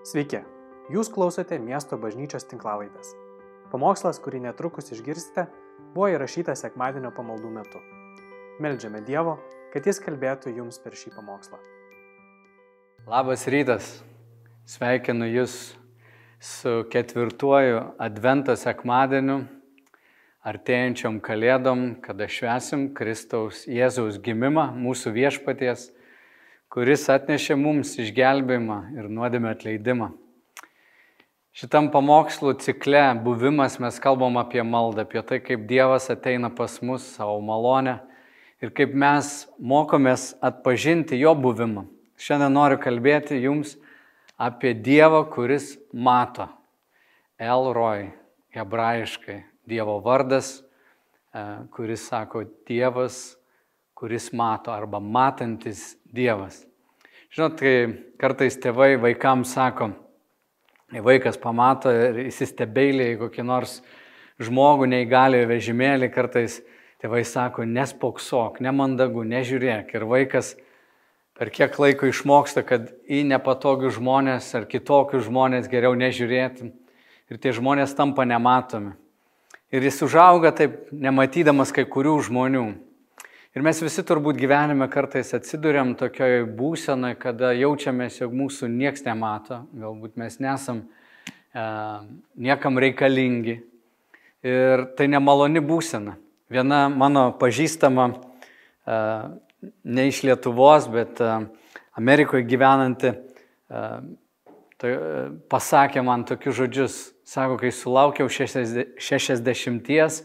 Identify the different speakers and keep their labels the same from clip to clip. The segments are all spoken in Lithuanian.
Speaker 1: Sveiki, jūs klausote miesto bažnyčios tinklavaitės. Pamokslas, kurį netrukus išgirsite, buvo įrašytas sekmadienio pamaldų metu. Meldžiame Dievo, kad Jis kalbėtų jums per šį pamokslą.
Speaker 2: Labas rytas, sveikinu Jūs su ketvirtuoju Advento sekmadieniu, artėjančiom kalėdom, kada švesim Kristaus Jėzaus gimimą, mūsų viešpaties kuris atnešė mums išgelbėjimą ir nuodėmę atleidimą. Šitam pamokslų cikle buvimas mes kalbam apie maldą, apie tai, kaip Dievas ateina pas mus savo malonę ir kaip mes mokomės atpažinti jo buvimą. Šiandien noriu kalbėti jums apie Dievą, kuris mato. Elroj, hebrajiškai, Dievo vardas, e, kuris sako Dievas, kuris mato arba matantis Dievas. Žinot, kai kartais tėvai vaikams sako, vaikas pamato ir įsistebeilė į kokį nors žmogų neįgaliojo vežimėlį, kartais tėvai sako, nespoksok, nemandagu, nežiūrėk. Ir vaikas per kiek laiko išmoksta, kad į nepatogius žmonės ar kitokius žmonės geriau nežiūrėti. Ir tie žmonės tampa nematomi. Ir jis užauga taip, nematydamas kai kurių žmonių. Ir mes visi turbūt gyvenime kartais atsidurėm tokioj būsenai, kada jaučiamės, jog mūsų nieks nemato, galbūt mes nesam e, niekam reikalingi. Ir tai nemaloni būsena. Viena mano pažįstama, e, ne iš Lietuvos, bet e, Amerikoje gyvenanti, e, tai, e, pasakė man tokius žodžius. Sako, kai sulaukiau 60,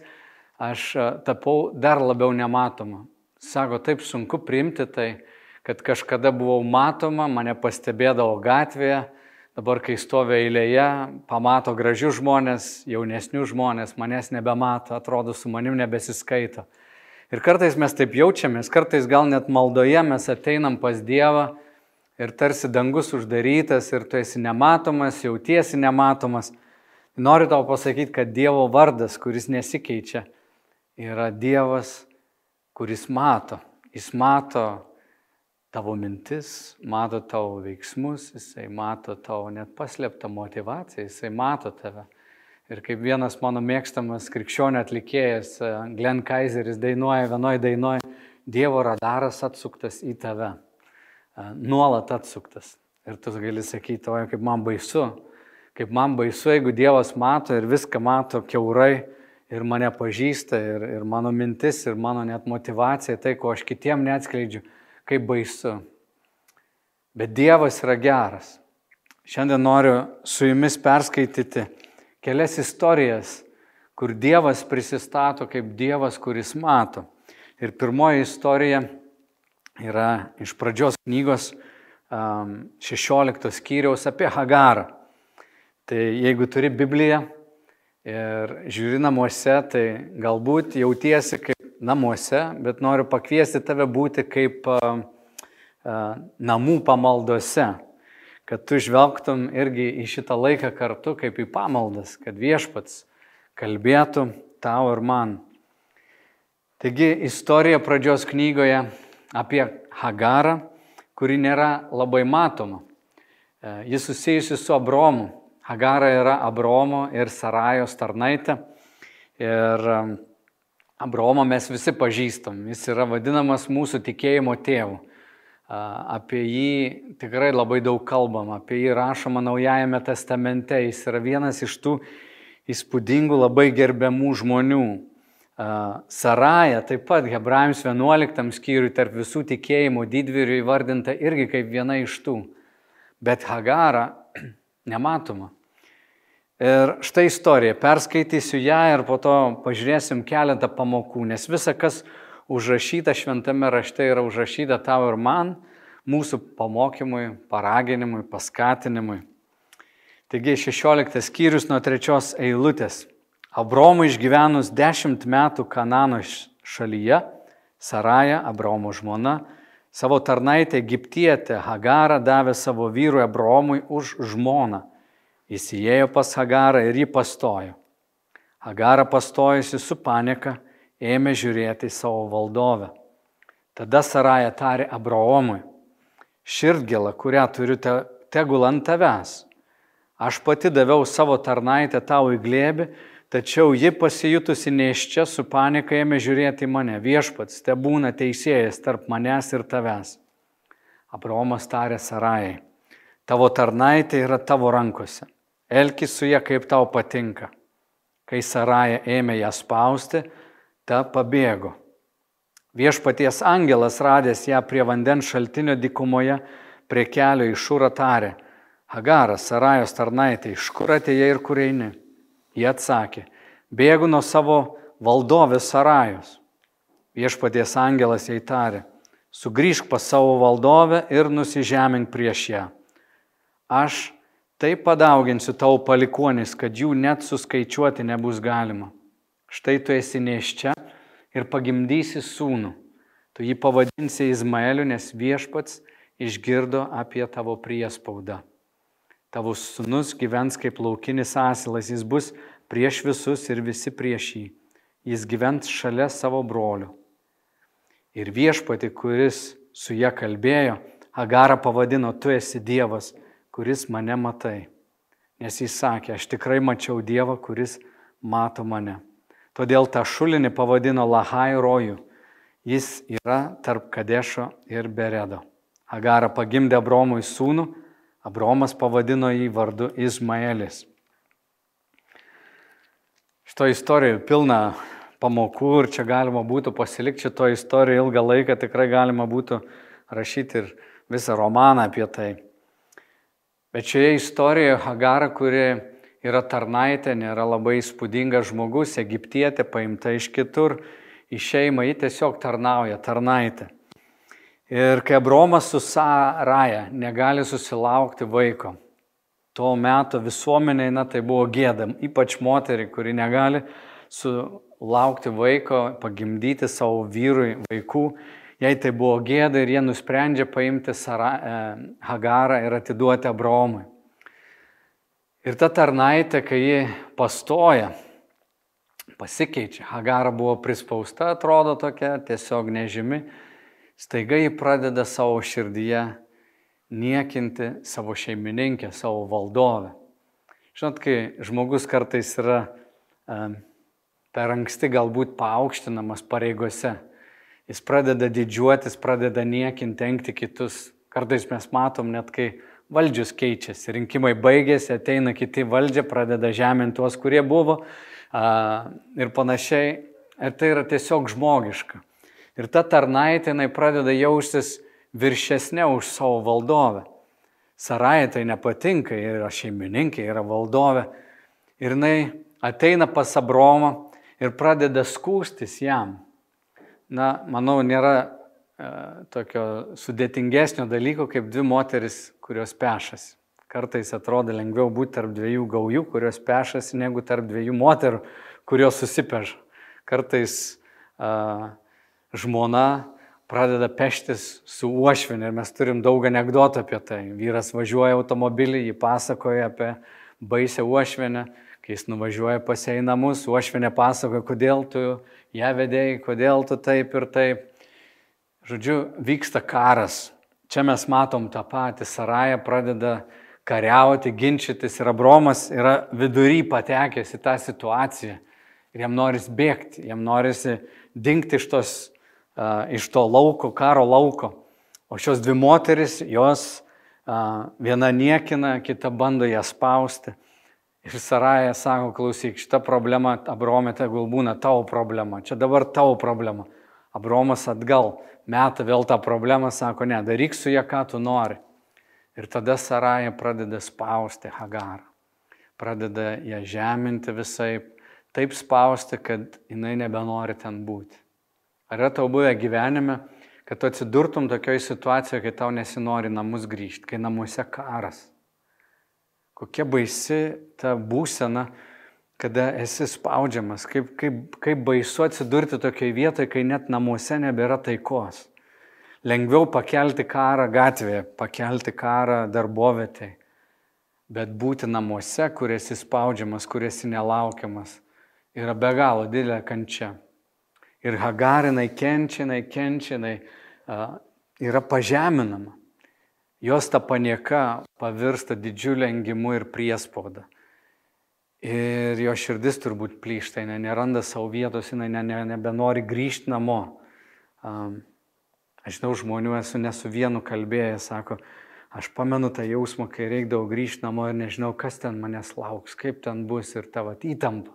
Speaker 2: aš e, tapau dar labiau nematoma. Sako, taip sunku priimti tai, kad kažkada buvau matoma, mane pastebėdavo gatvėje, dabar kai stovi eilėje, pamato gražius žmonės, jaunesnius žmonės, manęs nebemato, atrodo, su manim nebesiskaito. Ir kartais mes taip jaučiamės, kartais gal net maldoje mes ateinam pas Dievą ir tarsi dangus uždarytas ir tu esi nematomas, jautiesi nematomas. Noriu tau pasakyti, kad Dievo vardas, kuris nesikeičia, yra Dievas kuris mato. Jis mato tavo mintis, mato tavo veiksmus, jisai mato tavo net paslėptą motivaciją, jisai mato tave. Ir kaip vienas mano mėgstamas krikščionio atlikėjas, e, Glenn Kaiseris, dainuoja vienoje dainoje, Dievo radaras atsuktas į tave. E, nuolat atsuktas. Ir tu gali sakyti, oi, kaip man baisu, kaip man baisu, jeigu Dievas mato ir viską mato keurai, ir mane pažįsta, ir, ir mano mintis, ir mano net motivacija, tai, ko aš kitiem neatskleidžiu, kaip baisu. Bet Dievas yra geras. Šiandien noriu su jumis perskaityti kelias istorijas, kur Dievas prisistato kaip Dievas, kuris mato. Ir pirmoji istorija yra iš pradžios knygos 16 skyriaus apie Hagarą. Tai jeigu turi Bibliją, ir žiūri namuose, tai galbūt jautiesi kaip namuose, bet noriu pakviesti tave būti kaip a, a, namų pamaldose, kad tu žvelgtum irgi į šitą laiką kartu kaip į pamaldas, kad viešpats kalbėtų tau ir man. Taigi istorija pradžios knygoje apie Hagarą, kuri nėra labai matoma. E, jis susijusi su Abromu, Hagara yra Abromo ir Sarajos tarnaitė. Ir um, Abromą mes visi pažįstam. Jis yra vadinamas mūsų tikėjimo tėvu. Apie jį tikrai labai daug kalbam, apie jį rašoma Naujajame testamente. Jis yra vienas iš tų įspūdingų, labai gerbiamų žmonių. Saraja taip pat Hebrajams 11 skyriui tarp visų tikėjimų didvyrių įvardinta irgi kaip viena iš tų. Bet Hagara nematoma. Ir štai istorija, perskaitysiu ją ir po to pažiūrėsim keletą pamokų, nes visa, kas užrašyta šventame rašte, yra užrašyta tau ir man, mūsų pamokymui, paraginimui, paskatinimui. Taigi 16 skyrius nuo trečios eilutės. Abromui išgyvenus dešimt metų Kanano šalyje, Saraja, Abromo žmona, savo tarnaitę Egiptietę Hagarą davė savo vyrui Abromui už žmoną Jis įėjo pas Hagarą ir jį pastojo. Hagara pastojusi su panika ėmė žiūrėti į savo valdovę. Tada Saraja tarė Abraomui, širdgėlą, kurią turiu te, tegul ant tavęs, Aš pati daviau savo tarnaitę tau į glėbį, tačiau ji pasijutusi neiščia su panika ėmė žiūrėti į mane. Viešpats, te būna teisėjas tarp manęs ir tavęs. Abraomas tarė Sarajai, tavo tarnaitė yra tavo rankose. Elkis su ją kaip tau patinka. Kai Saraja ėmė ją spausti, ta pabėgo. Viešpaties angelas radęs ją prie vandens šaltinio dikumoje, prie kelio iš šūro tarė, Hagaras, Sarajos tarnaitė, iš kur atėjai ir kur eini? Jie atsakė, bėgu nuo savo valdovės Sarajos. Viešpaties angelas jai tarė, sugrįžk pas savo valdovę ir nusižemink prieš ją. Aš taip padauginsiu tau palikonis, kad jų net suskaičiuoti nebus galima. Štai tu esi neščia ir pagimdysi sūnų. Tu jį pavadinsi Izmaeliu, nes viešpats išgirdo apie tavo priespaudą. Tavo sunus gyvens kaip laukinis asilas, jis bus prieš visus ir visi prieš jį. Jis gyvens šalia savo brolių. Ir viešpati, kuris su ją kalbėjo, Agarą pavadino, tu esi Dievas, kuris mane matai. Nes jis sakė, aš tikrai mačiau Dievą, kuris mato mane. Todėl tą šulinį pavadino Lahai rojų. Jis yra tarp Kadešo ir Beredo. Agarą pagimdė Abromui sūnų, Abromas pavadino jį vardu Izmaelis. Šito istorijoje pilna pamokų ir čia galima būtų pasilikti šito istorijoje ilgą laiką, tikrai galima būtų rašyti ir visą romaną apie tai. Bet šioje istorijoje Hagara, kuri yra tarnaitė, nėra labai įspūdingas žmogus, egiptietė, paimta iš kitur, į šeimą, ji tiesiog tarnauja, tarnaitė. Ir kai Abromas su Saraja negali susilaukti vaiko, tuo metu visuomeniai, na tai buvo gėda, ypač moteriai, kuri negali sulaukti vaiko, pagimdyti savo vyrui vaikų, jai tai buvo gėda ir jie nusprendžia paimti Sara, e, Hagarą ir atiduoti Abromui. Ir ta tarnaitė, kai ji pastoja, pasikeičia. Hagara buvo prispausta, atrodo tokia, tiesiog nežymi staiga jį pradeda savo širdyje niekinti savo šeimininkę, savo valdovę. Žinot, kai žmogus kartais yra um, per anksti galbūt paaukštinamas pareigose, jis pradeda didžiuotis, pradeda niekinti, tenkti kitus. Kartais mes matom net, kai valdžius keičiasi, rinkimai baigėsi, ateina kiti valdžia, pradeda žeminti tuos, kurie buvo uh, ir panašiai. Ir tai yra tiesiog žmogiška. Ir ta tarnaitė jinai pradeda jaustis viršesnė už savo valdovę. Sarai tai nepatinka, yra šeimininkė, yra valdovė. Ir jinai ateina pas Abromą ir pradeda skūstis jam. Na, manau, nėra e, tokio sudėtingesnio dalyko kaip dvi moteris, kurios pešasi. Kartais atrodo lengviau būti tarp dviejų gaujų, kurios pešasi, negu tarp dviejų moterų, kurios susipeša. Kartais uh, žmona pradeda peštis su uošvinė ir mes turim daug anegdotų apie tai. Vyras važiuoja automobilį, jį pasakoja apie baisę uošvinę, kai jis nuvažiuoja pasiai namus, uošvinė pasakoja, kodėl tu ją vedėjai, kodėl tu taip ir taip. Žodžiu, vyksta karas. Čia mes matom tą patį. Saraja pradeda kariauti, ginčytis ir Abromas yra vidury patekęs į tą situaciją. Ir jam norisi bėgti, jam norisi dingti iš tos iš to lauko, karo lauko. O šios dvi moteris, jos viena niekina, kita bando ją spausti. Ir Saraja sako, klausyk, šita problema, Abromė, tegul būna tavo problema, čia dabar tavo problema. Abromas atgal meta vėl tą problemą, sako, ne, daryk su ją, ką tu nori. Ir tada Saraja pradeda spausti Hagarą. Pradeda ją žeminti visai, taip spausti, kad jinai nebenori ten būti. Ar yra tau buvę gyvenime, kad tu atsidurtum tokioje situacijoje, kai tau nesinori namus grįžti, kai namuose karas? Kokia baisi ta būsena, kada esi spaudžiamas, kaip, kaip, kaip baisu atsidurti tokioje vietoje, kai net namuose nebėra taikos. Lengviau pakelti karą gatvėje, pakelti karą darbovietėje, bet būti namuose, kur esi spaudžiamas, kur esi nelaukiamas, yra be galo didelė kančia. Ir Hagarinai kenčia, jinai kenčia, jinai yra pažeminama. Jos ta panieka pavirsta didžiulį engimu ir priespaudą. Ir jo širdis turbūt plyšta, jinai neranda savo vietos, jinai ne, ne, nebenori grįžti namo. Um, aš žinau žmonių, esu ne su vienu kalbėjęs, sako, aš pamenu tą jausmą, kai reikdavo grįžti namo ir nežinau, kas ten manęs lauks, kaip ten bus ir tavo įtampa.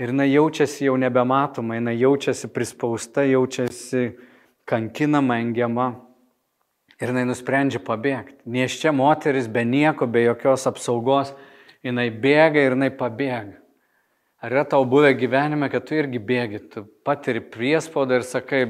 Speaker 2: Ir jinai jaučiasi jau nebematoma, jinai jaučiasi prispausta, jaučiasi kankinama, engiama. Ir jinai nusprendžia pabėgti. Nieščia moteris be nieko, be jokios apsaugos, jinai bėga ir jinai pabėga. Ar yra tau buvę gyvenime, kad tu irgi bėgi, tu patiri priespaudą ir sakai,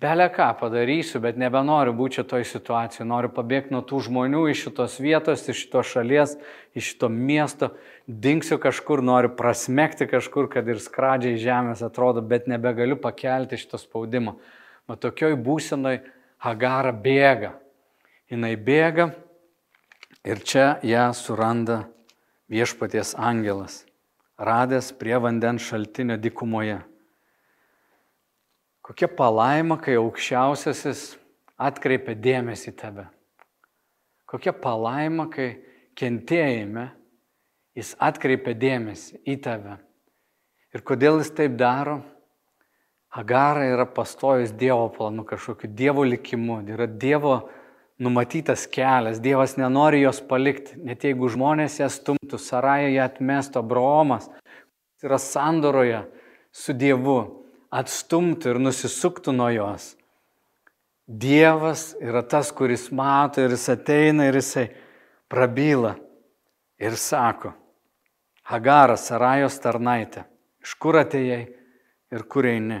Speaker 2: belė ką padarysiu, bet nebenoriu būti šitoj situacijoje, noriu pabėgti nuo tų žmonių iš šitos vietos, iš šitos šalies, iš šito miesto, dinksiu kažkur, noriu prasmekti kažkur, kad ir skradžiai žemės atrodo, bet nebegaliu pakelti šito spaudimo. O tokioj būsenoj Hagara bėga. Jis bėga ir čia ją suranda viešpaties angelas, radęs prie vandens šaltinio dikumoje. Kokia palaima, kai aukščiausiasis atkreipia dėmesį į tave. Kokia palaima, kai kentėjime jis atkreipia dėmesį į tave. Ir kodėl jis taip daro? Agara yra pastojus Dievo planu, kažkokiu Dievo likimu, yra Dievo numatytas kelias, Dievas nenori jos palikti, net jeigu žmonės ją stumtų, Saraja ją atmestų, Abraomas yra sandoroje su Dievu, atstumtų ir nusisuktų nuo jos. Dievas yra tas, kuris mato ir jis ateina ir jisai prabyla ir sako, Hagaras, Sarajos tarnaitė, iš kur atėjai ir kur eini.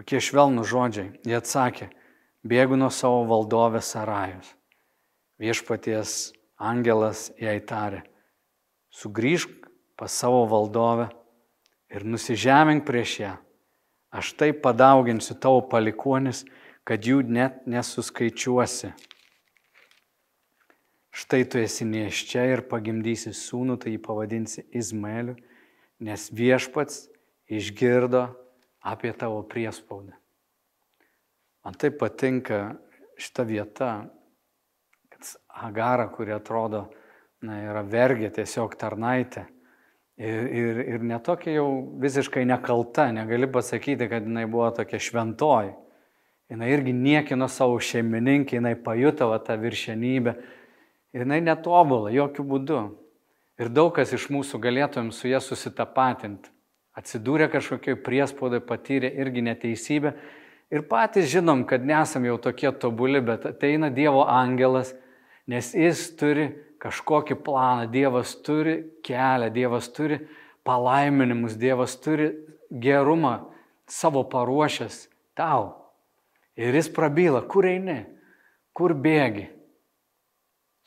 Speaker 2: Kokie švelnų žodžiai. Jie atsakė, bėgu nuo savo valdovės Sarajos. Viešpaties angelas jai tarė, sugrįžk pas savo valdovę ir nusižemink prieš ją. Aš taip padauginsiu tavo palikonis, kad jų net nesuskaičiuosi. Štai tu esi neščia ir pagimdysi sūnų, tai jį pavadinsi Izmaeliu, nes viešpats išgirdo apie tavo priespaudą. Man taip patinka šita vieta, kad Agara, kuri atrodo, na, yra vergė, tiesiog tarnaitė. Ir, ir, ir netokia jau visiškai nekalta, negali pasakyti, kad jinai buvo tokia šventoji. Jinai irgi niekino savo šeimininkį, jinai pajuto va, tą viršenybę. Ir jinai netobula, jokių būdų. Ir daug kas iš mūsų galėtumėm su ją susitapatinti atsidūrė kažkokioj priespaudai, patyrė irgi neteisybę. Ir patys žinom, kad nesam jau tokie tobuli, bet ateina Dievo angelas, nes jis turi kažkokį planą, Dievas turi kelią, Dievas turi palaiminimus, Dievas turi gerumą savo paruošęs tau. Ir jis prabyla, kur eini, kur bėgi.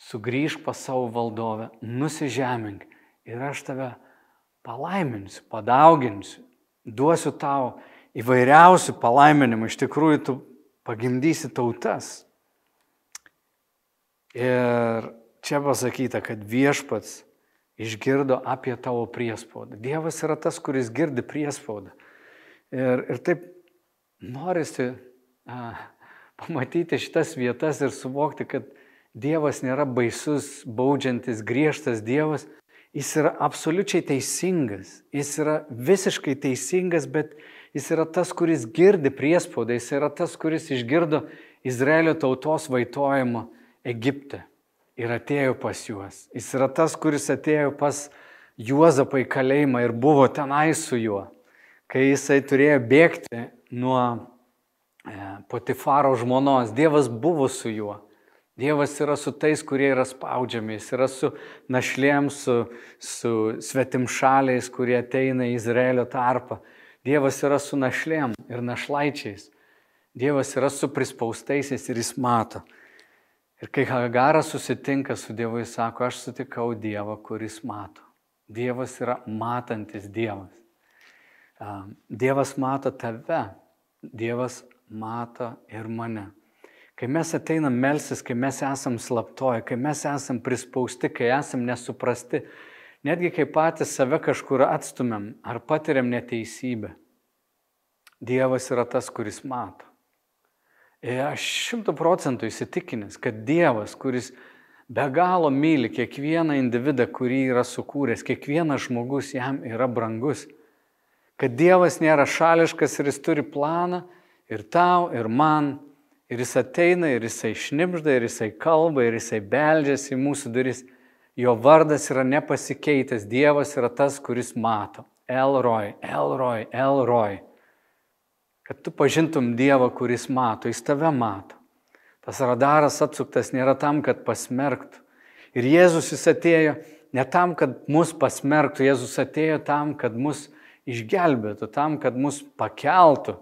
Speaker 2: Sugryž pas savo valdovę, nusižemink ir aš tave palaiminsiu, padauginsiu, duosiu tau įvairiausių palaiminimų, iš tikrųjų tu pagimdysi tautas. Ir čia pasakyta, kad viešpats išgirdo apie tavo priespaudą. Dievas yra tas, kuris girdi priespaudą. Ir, ir taip norisi a, pamatyti šitas vietas ir suvokti, kad Dievas nėra baisus, baudžiantis, griežtas Dievas, Jis yra absoliučiai teisingas, jis yra visiškai teisingas, bet jis yra tas, kuris girdi priespaudą, jis yra tas, kuris išgirdo Izraelio tautos vaitojimą Egipte ir atėjo pas juos. Jis yra tas, kuris atėjo pas Juozapą į kalėjimą ir buvo tenai su juo, kai jisai turėjo bėgti nuo e, Potifaro žmonos. Dievas buvo su juo. Dievas yra su tais, kurie yra spaudžiami, jis yra su našlėm, su, su svetimšaliais, kurie ateina į Izraelio tarpą. Dievas yra su našlėm ir našlaičiais. Dievas yra su prispaustaisiais ir jis mato. Ir kai Hagaras susitinka su Dievu, jis sako, aš sutikau Dievą, kuris mato. Dievas yra matantis Dievas. Dievas mato tave, Dievas mato ir mane. Kai mes ateinam melsis, kai mes esam slaptoji, kai mes esam prispausti, kai esam nesuprasti, netgi kai patys save kažkur atstumėm ar patiriam neteisybę, Dievas yra tas, kuris mato. Ir aš šimtų procentų įsitikinęs, kad Dievas, kuris be galo myli kiekvieną individą, kurį yra sukūręs, kiekvienas žmogus jam yra brangus, kad Dievas nėra šališkas ir jis turi planą ir tau, ir man, ir jis ateina, ir jisai šnipžda, ir jisai kalba, ir jisai beldžiasi į mūsų duris. Jo vardas yra nepasikeitęs, Dievas yra tas, kuris mato. Elroj, Elroj, Elroj kad tu pažintum Dievą, kuris mato, jis tave mato. Tas radaras atsuktas nėra tam, kad pasmerktų. Ir Jėzus jis atėjo ne tam, kad mus pasmerktų, Jėzus atėjo tam, kad mus išgelbėtų, tam, kad mus pakeltų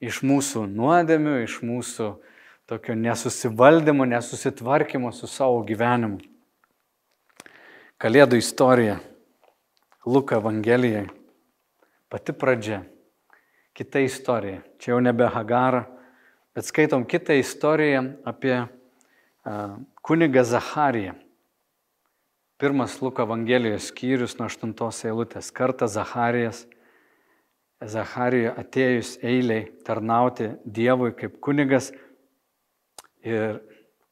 Speaker 2: iš mūsų nuodėmių, iš mūsų tokio nesusivaldymo, nesusitvarkymo su savo gyvenimu. Kalėdų istorija, Luko Evangelijai, pati pradžia kita istorija. Čia jau nebe Hagara, bet skaitom kitą istoriją apie uh, kunigą Zachariją. Pirmas Luko Evangelijos skyrius nuo 8 eilutės. Kartą Zacharijas, Zacharijoje atėjus eiliai tarnauti Dievui kaip kunigas ir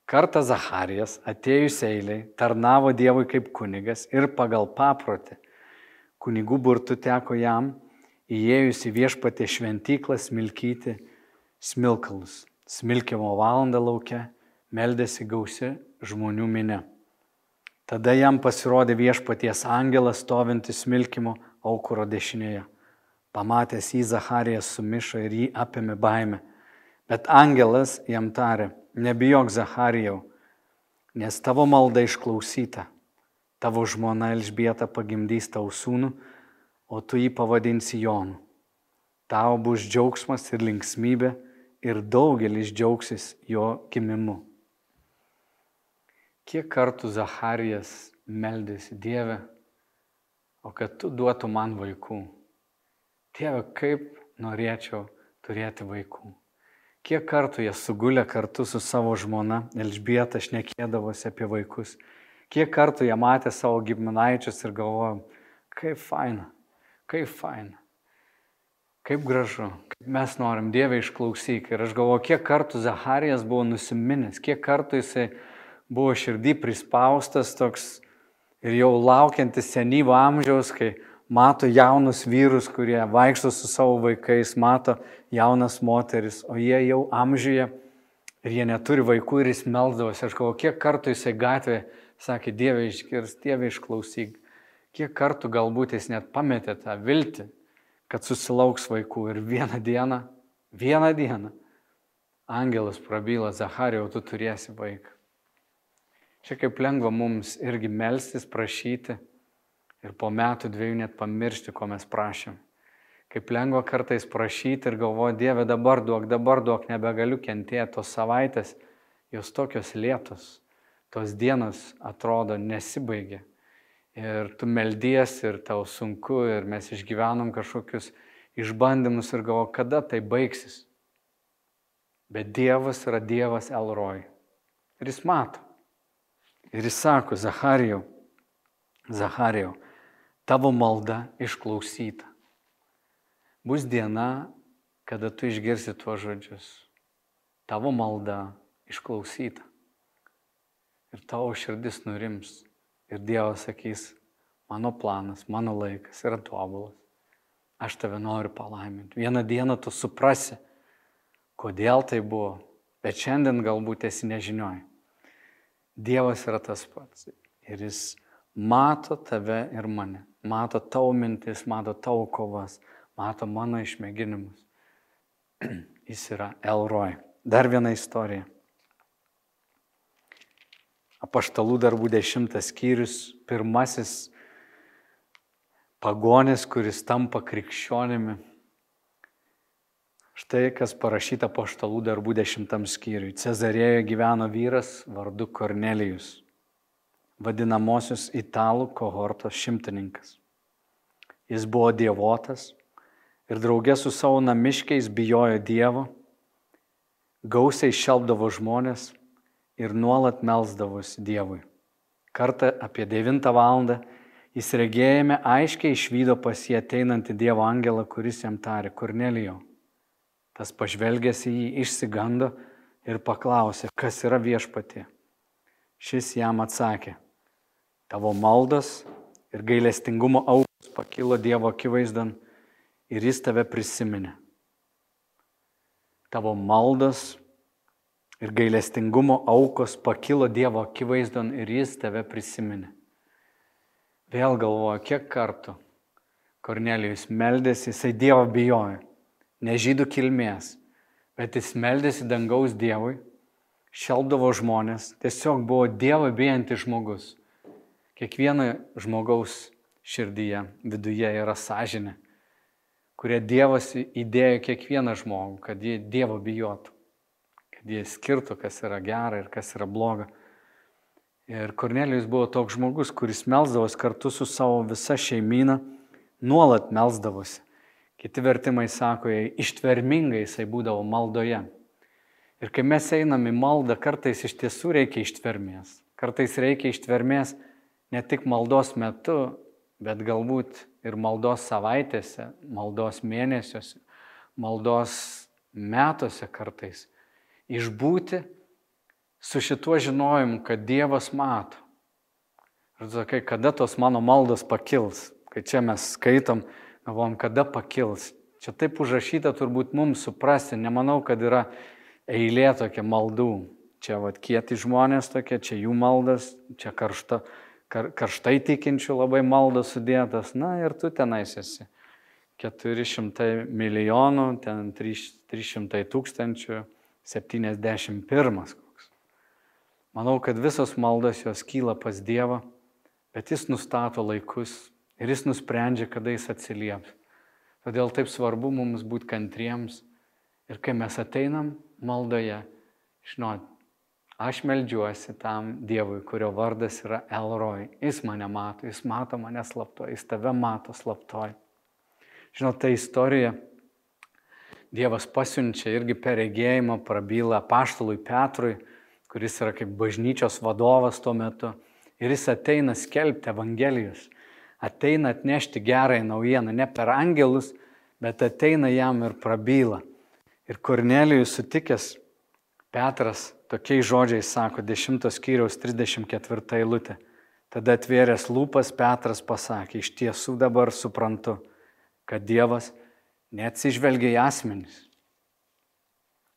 Speaker 2: kartą Zacharijas atėjus eiliai tarnavo Dievui kaip kunigas ir pagal paprotį kunigų burtų teko jam įėjus į viešpatį šventyklą smilkyti smilkalus. Smilkimo valandą laukia meldėsi gausi žmonių minė. Tada jam pasirodė viešpaties angelas stovintis smilkimo aukuro dešinėje. Pamatęs jį Zacharijas sumišo ir jį apėmė baime. Bet angelas jam tarė, nebijok Zacharijau, nes tavo malda išklausyta. Tavo žmona Elžbieta pagimdys tau sūnų o tu jį pavadinsi Jonu. Tau bus džiaugsmas ir linksmybė ir daugelis džiaugsis jo gimimu. Kiek kartų Zacharijas meldėsi Dievę, o kad tu duotų man vaikų. Dieve, kaip norėčiau turėti vaikų. Kiek kartų jie sugulė kartu su savo žmona Elžbieta šnekėdavosi apie vaikus. Kiek kartų jie matė savo giminaičius ir galvojo, kaip faina, Kaip faina. Kaip gražu. Kaip mes norim Dievę išklausyk. Ir aš galvoju, kiek kartų Zacharijas buvo nusiminęs, kiek kartų jisai buvo širdį prispaustas toks ir jau laukiantis senyvo amžiaus, kai mato jaunus vyrus, kurie vaikšto su savo vaikais, mato jaunas moteris, o jie jau amžiuje ir jie neturi vaikų ir jis melzdavosi. Aš galvoju, kiek kartų jisai gatvėje sakė, Dieve iškirs, Dieve išklausyk. Kiek kartų galbūt jis net pametė tą viltį, kad susilauks vaikų ir vieną dieną, vieną dieną angelas prabyla, Zacharijau, tu turėsi vaiką. Čia kaip lengva mums irgi melstis, prašyti ir po metų dviejų net pamiršti, ko mes prašėm. Kaip lengva kartais prašyti ir galvoti, Dieve, dabar duok, dabar duok, nebegaliu kentėti tos savaitės, jos tokios lėtos, tos dienos atrodo nesibaigia ir tu meldies ir tau sunku ir mes išgyvenom kažkokius išbandymus ir galvo, kada tai baigsis. Bet Dievas yra Dievas Elroj. Ir jis mato. Ir jis sako, Zacharijau, Zacharijau, tavo malda išklausyta. Bus diena, kada tu išgirsi tuos žodžius. Tavo malda išklausyta. Ir tavo širdis nurims. Ir Dievas sakys, mano planas, mano laikas yra tobulas. Aš tave noriu palaiminti. Vieną dieną tu suprasi, kodėl tai buvo, bet šiandien galbūt esi nežinioj. Dievas yra tas pats. Ir jis mato tave ir mane. Mato tavo mintis, mato tavo kovas, mato mano išmėginimus. jis yra Elroj. Dar viena istorija. Apaštalų darbų dešimtas skyrius, pirmasis pagonis, kuris tampa krikščionimi. Štai kas parašyta paštalų darbų dešimtam skyriui. Cezarėje gyveno vyras vardu Kornelijus, vadinamosios italų kohortos šimtininkas. Jis buvo dievotas ir draugė su savo namiškiais bijojo Dievo, gausiai šelbdavo žmonės ir nuolat melzdavosi Dievui. Kartą apie 9 val. jis regėjime aiškiai išvydo pas jį ateinantį Dievo angelą, kuris jam tarė Kornelijo. Tas pažvelgęs į jį išsigando ir paklausė, kas yra viešpatė. Šis jam atsakė, tavo maldas ir gailestingumo aukos pakilo Dievo akivaizdan ir jis tave prisiminė. Tavo maldas ir gailestingumo aukos pakilo Dievo akivaizdon ir jis tave prisiminė. Vėl galvoju, kiek kartų Kornelijus meldėsi, jisai Dievo bijojo, ne žydų kilmės, bet jis meldėsi dangaus Dievui, šelbdavo žmonės, tiesiog buvo Dievo bijantis žmogus. Kiekvieno žmogaus širdyje, viduje yra sąžinė, kurie Dievas įdėjo kiekvieną žmogų, kad jie Dievo bijotų kad jie skirtų, kas yra gera ir kas yra bloga. Ir Kornelijus buvo toks žmogus, kuris melzdavosi kartu su savo visa šeimyna, nuolat melzdavosi. Kiti vertimai sako, jei ištvermingai jisai būdavo maldoje. Ir kai mes einam į maldą, kartais iš tiesų reikia ištvermės. Kartais reikia ištvermės ne tik maldos metu, bet galbūt ir maldos savaitėse, maldos mėnesiuose, maldos metuose kartais išbūti su šituo žinojimu, kad Dievas mato. Ir sakai, kada tos mano maldos pakils, kai čia mes skaitom, galvom, kada pakils. Čia taip užrašyta turbūt mums suprasti, nemanau, kad yra eilė tokia maldų. Čia vad kieti žmonės tokie, čia jų maldas, čia karšta, kar, karštai tikinčių labai maldos sudėtas, na ir tu tenais esi. 400 milijonų, ten 300 tūkstančių 71 koks. Manau, kad visos maldos jos kyla pas Dievą, bet Jis nustato laikus ir Jis nusprendžia, kada Jis atsilieps. Todėl taip svarbu mums būti kantriems ir kai mes ateinam maldoje, žinot, aš melžiuosi tam Dievui, kurio vardas yra Elroj. Jis mane mato, jis mato mane slaptoj, jis tave mato slaptoj. Žinot, ta istorija Dievas pasiunčia irgi per regėjimą, prabyla paštalui Petrui, kuris yra kaip bažnyčios vadovas tuo metu. Ir jis ateina skelbti Evangelijos, ateina atnešti gerąją naujieną, ne per angelus, bet ateina jam ir prabyla. Ir Kornelijus sutikęs, Petras tokiais žodžiais sako 10 skyriaus 34 eilutė. Tada atvėręs lūpas Petras pasakė, iš tiesų dabar suprantu, kad Dievas neatsižvelgia į asmenis.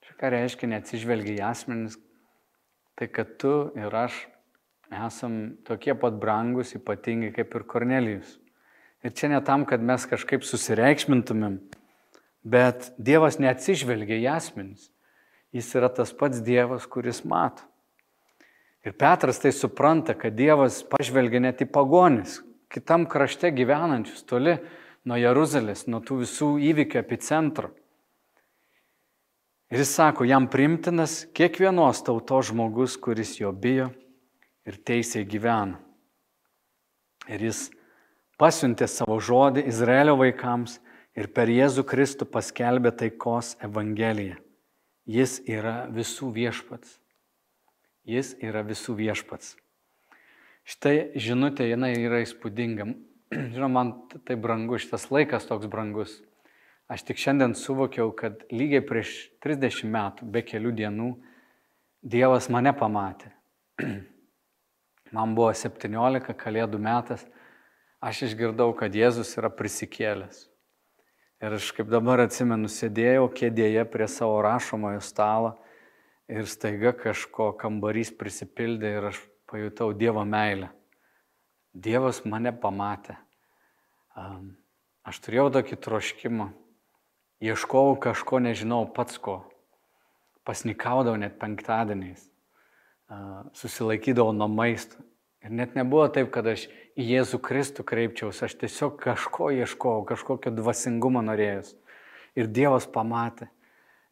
Speaker 2: Čia ką reiškia neatsižvelgia į asmenis? Tai kad tu ir aš esam tokie pat brangus, ypatingai kaip ir Kornelijus. Ir čia ne tam, kad mes kažkaip susireikšmintumėm, bet Dievas neatsižvelgia į asmenis. Jis yra tas pats Dievas, kuris mato. Ir Petras tai supranta, kad Dievas pažvelgia net į pagonis, kitam krašte gyvenančius, toli nuo Jeruzalės, nuo tų visų įvykių epicentro. Ir jis sako, jam primtinas kiekvienos tautos žmogus, kuris jo bijo ir teisėjai gyvena. Ir jis pasiuntė savo žodį Izraelio vaikams ir per Jėzų Kristų paskelbė taikos Evangeliją. Jis yra visų viešpats. Jis yra visų viešpats. Štai žinutė, jinai yra įspūdinga. Žinoma, man tai brangu, šitas laikas toks brangus. Aš tik šiandien suvokiau, kad lygiai prieš 30 metų, be kelių dienų, Dievas mane pamatė. Man buvo 17 kalėdų metas, aš išgirdau, kad Jėzus yra prisikėlęs. Ir aš kaip dabar atsimenu, sėdėjau kėdėje prie savo rašomojo stalo ir staiga kažko kambarys prisipildė ir aš pajutau Dievo meilę. Dievas mane pamatė. Aš turėjau tokį troškimą, ieškojau kažko, nežinau pats ko. Pasnikaudavau net penktadieniais, susilaikydavau nuo maisto. Ir net nebuvo taip, kad aš į Jėzų Kristų kreipčiausi, aš tiesiog kažko ieškojau, kažkokio dvasingumo norėjus. Ir Dievas pamatė.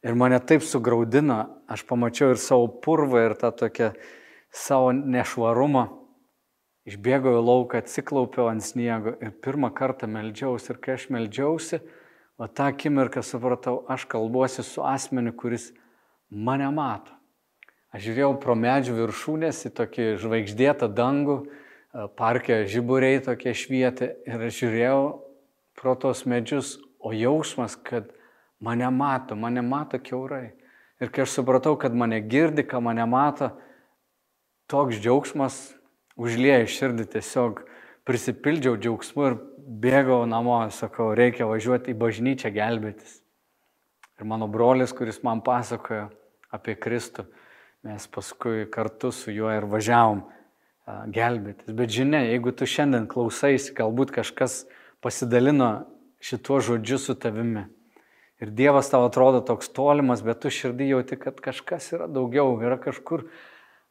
Speaker 2: Ir mane taip sugraudino, aš pamačiau ir savo purvą, ir tą tokią savo nešvarumą. Išbėgau į lauką, atsiklaupiau ant sniego ir pirmą kartą meldžiausi. Ir kai aš meldžiausi, o tą akimirką supratau, aš kalbuosi su asmeniu, kuris mane mato. Aš žiūrėjau pro medžių viršūnės į tokį žvaigždėtą dangų, parke žiburiai tokie švietė ir aš žiūrėjau pro tos medžius, o jausmas, kad mane mato, mane mato keurai. Ir kai aš supratau, kad mane girdi, ką mane mato, toks džiaugsmas užlieja širdį, tiesiog prisipildžiau džiaugsmu ir bėgau namo, sakau, reikia važiuoti į bažnyčią gelbėtis. Ir mano brolis, kuris man pasakojo apie Kristų, mes paskui kartu su juo ir važiavom gelbėtis. Bet žinia, jeigu tu šiandien klausaisi, galbūt kažkas pasidalino šituo žodžiu su tavimi. Ir Dievas tau atrodo toks tolimas, bet tu širdį jauti, kad kažkas yra daugiau, yra kažkur,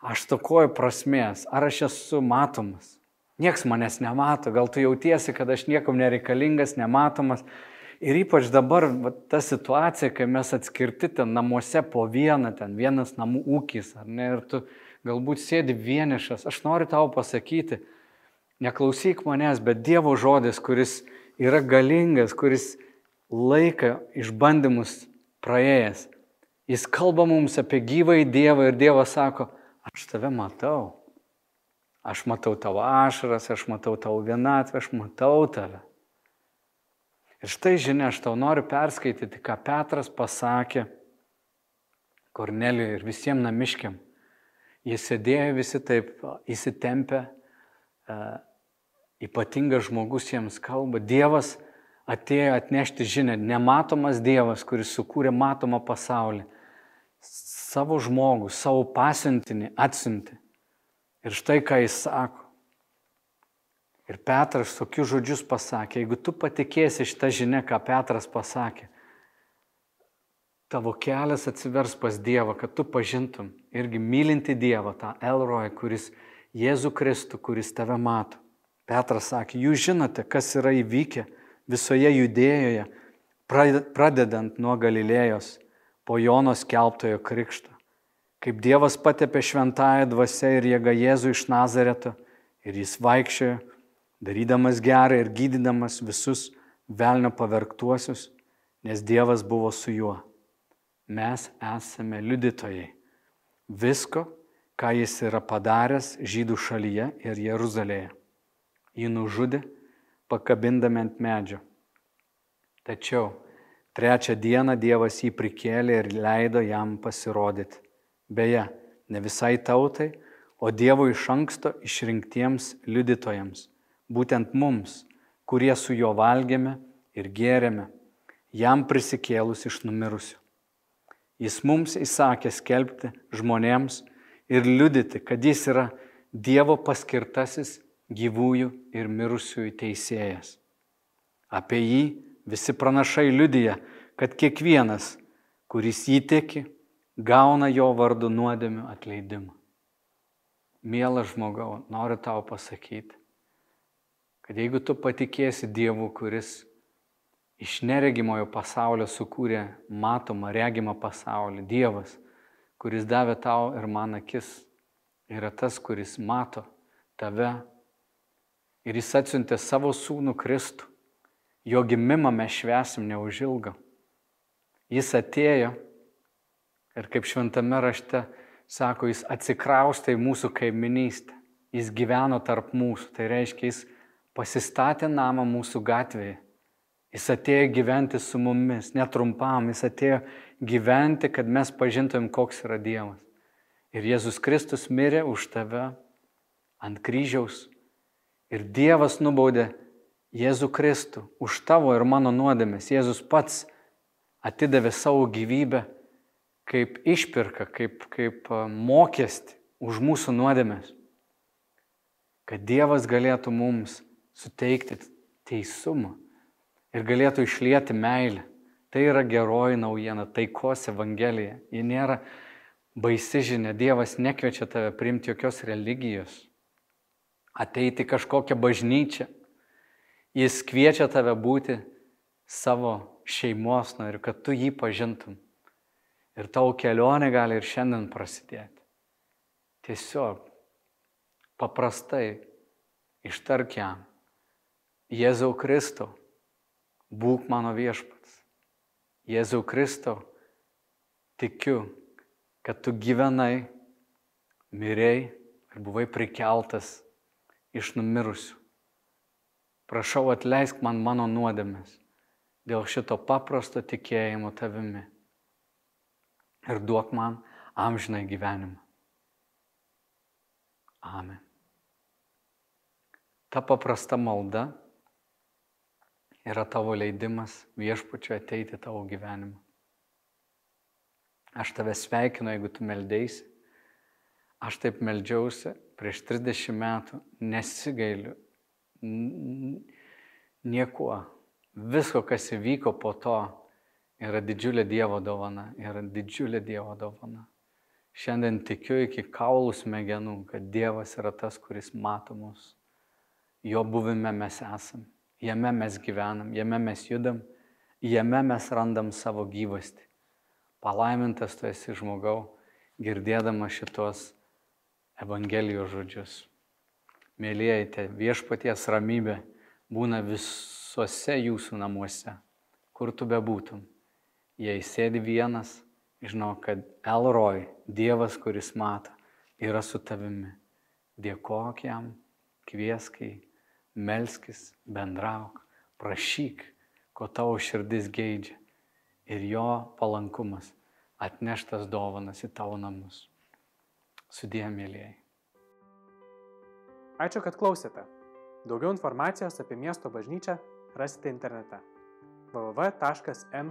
Speaker 2: aš tokoju prasmės, ar aš esu matomas. Niekas manęs nemato, gal tu jautiesi, kad aš niekam nereikalingas, nematomas. Ir ypač dabar va, ta situacija, kai mes atskirti ten namuose po vieną, ten vienas namų ūkis, ar ne, ir tu galbūt sėdi vienišas, aš noriu tau pasakyti, neklausyk manęs, bet Dievo žodis, kuris yra galingas, kuris laiką išbandymus praėjęs. Jis kalba mums apie gyvąjį Dievą ir Dievas sako, aš tave matau. Aš matau tavo ašaras, aš matau tavo vienatvę, aš matau tave. Ir štai žinia, aš tau noriu perskaityti, ką Petras pasakė Kornelijui ir visiems namiškiam. Jis sėdėjo visi taip įsitempę, ypatingas žmogus jiems kalba. Dievas atėjo atnešti žinę, nematomas Dievas, kuris sukūrė matomą pasaulį, savo žmogų, savo pasiuntinį atsinti. Ir štai ką jis sako. Ir Petras tokius žodžius pasakė, jeigu tu patikėsi šitą žinę, ką Petras pasakė, tavo kelias atsivers pas Dievą, kad tu pažintum irgi mylinti Dievą, tą Elroją, kuris Jėzų Kristų, kuris tave mato. Petras sakė, jūs žinote, kas yra įvykę visoje judėjoje, pradedant nuo Galilėjos, po Jonos kelbtojo krikšto, kaip Dievas patepė šventąją dvasę ir jėgą Jėzų iš Nazareto ir jis vaikščiojo, darydamas gerą ir gydydamas visus velnio pavergtuosius, nes Dievas buvo su juo. Mes esame liudytojai visko, ką jis yra padaręs žydų šalyje ir Jeruzalėje jį nužudė, pakabindami ant medžio. Tačiau trečią dieną Dievas jį prikėlė ir leido jam pasirodyti. Beje, ne visai tautai, o Dievo iš anksto išrinktiems liudytojams, būtent mums, kurie su juo valgėme ir gėrėme, jam prisikėlus iš numirusių. Jis mums įsakė skelbti žmonėms ir liudyti, kad jis yra Dievo paskirtasis gyvųjų ir mirusiųjų teisėjas. Apie jį visi pranašai liudyja, kad kiekvienas, kuris įteki, gauna jo vardu nuodėmių atleidimą. Mielas žmogau, noriu tau pasakyti, kad jeigu tu patikėsi Dievu, kuris iš neregimojo pasaulio sukūrė matomą, regimą pasaulį, Dievas, kuris davė tau ir man akis, yra tas, kuris mato tave Ir jis atsiuntė savo sūnų Kristų. Jo gimimą mes švesim neužilgo. Jis atėjo ir kaip šventame rašte sako, jis atsikraustė į mūsų kaiminystę. Jis gyveno tarp mūsų. Tai reiškia, jis pasistatė namą mūsų gatvėje. Jis atėjo gyventi su mumis, netrumpam, jis atėjo gyventi, kad mes pažintumėm, koks yra Dievas. Ir Jėzus Kristus mirė už tave ant kryžiaus Ir Dievas nubaudė Jėzų Kristų už tavo ir mano nuodėmės. Jėzus pats atidavė savo gyvybę kaip išpirka, kaip, kaip mokestį už mūsų nuodėmės. Kad Dievas galėtų mums suteikti teisumą ir galėtų išlieti meilę. Tai yra geroji naujiena, taikos evangelija. Ji nėra baisi žinia. Dievas nekviečia tave priimti jokios religijos ateiti kažkokią bažnyčią. Jis kviečia tave būti savo šeimos nariu, kad tu jį pažintum. Ir tavo kelionė gali ir šiandien prasidėti. Tiesiog paprastai ištark jam, Jėzau Kristau, būk mano viešpats. Jėzau Kristau, tikiu, kad tu gyvenai, mirėjai ir buvai prikeltas iš numirusių. Prašau atleisk man mano nuodėmės dėl šito paprasto tikėjimo tavimi. ir duok man amžinai gyvenimą. Amen. Ta paprasta malda yra tavo leidimas viešpačiu ateiti tavo gyvenimą. Aš tave sveikinu, jeigu tu meldėsi. Aš taip meldžiausi prieš 30 metų, nesigailiu niekuo. Visko, kas įvyko po to, yra didžiulė Dievo dovana. Yra didžiulė Dievo dovana. Šiandien tikiu iki kaulų smegenų, kad Dievas yra tas, kuris mato mus. Jo buvime mes esam, jame mes gyvenam, jame mes judam, jame mes randam savo gyvastį. Palaimintas tu esi žmogau, girdėdama šitos Evangelijos žodžius. Mėlyjei, te viešpaties ramybė būna visuose jūsų namuose, kur tu bebūtum. Jei sėdi vienas, žinau, kad Elroj, Dievas, kuris mato, yra su tavimi. Dėkok jam, kvieskai, melskis, bendrauk, prašyk, ko tavo širdis geidžia ir jo palankumas atneštas dovanas į tavo namus. Sudie, mėlyjei.
Speaker 1: Ačiū, kad klausėte. Daugiau informacijos apie miesto bažnyčią rasite internete www.m-b.lt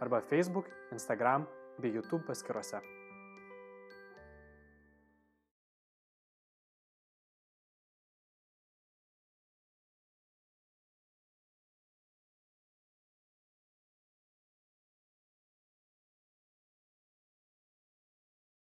Speaker 1: arba Facebook, Instagram bei YouTube paskiruose.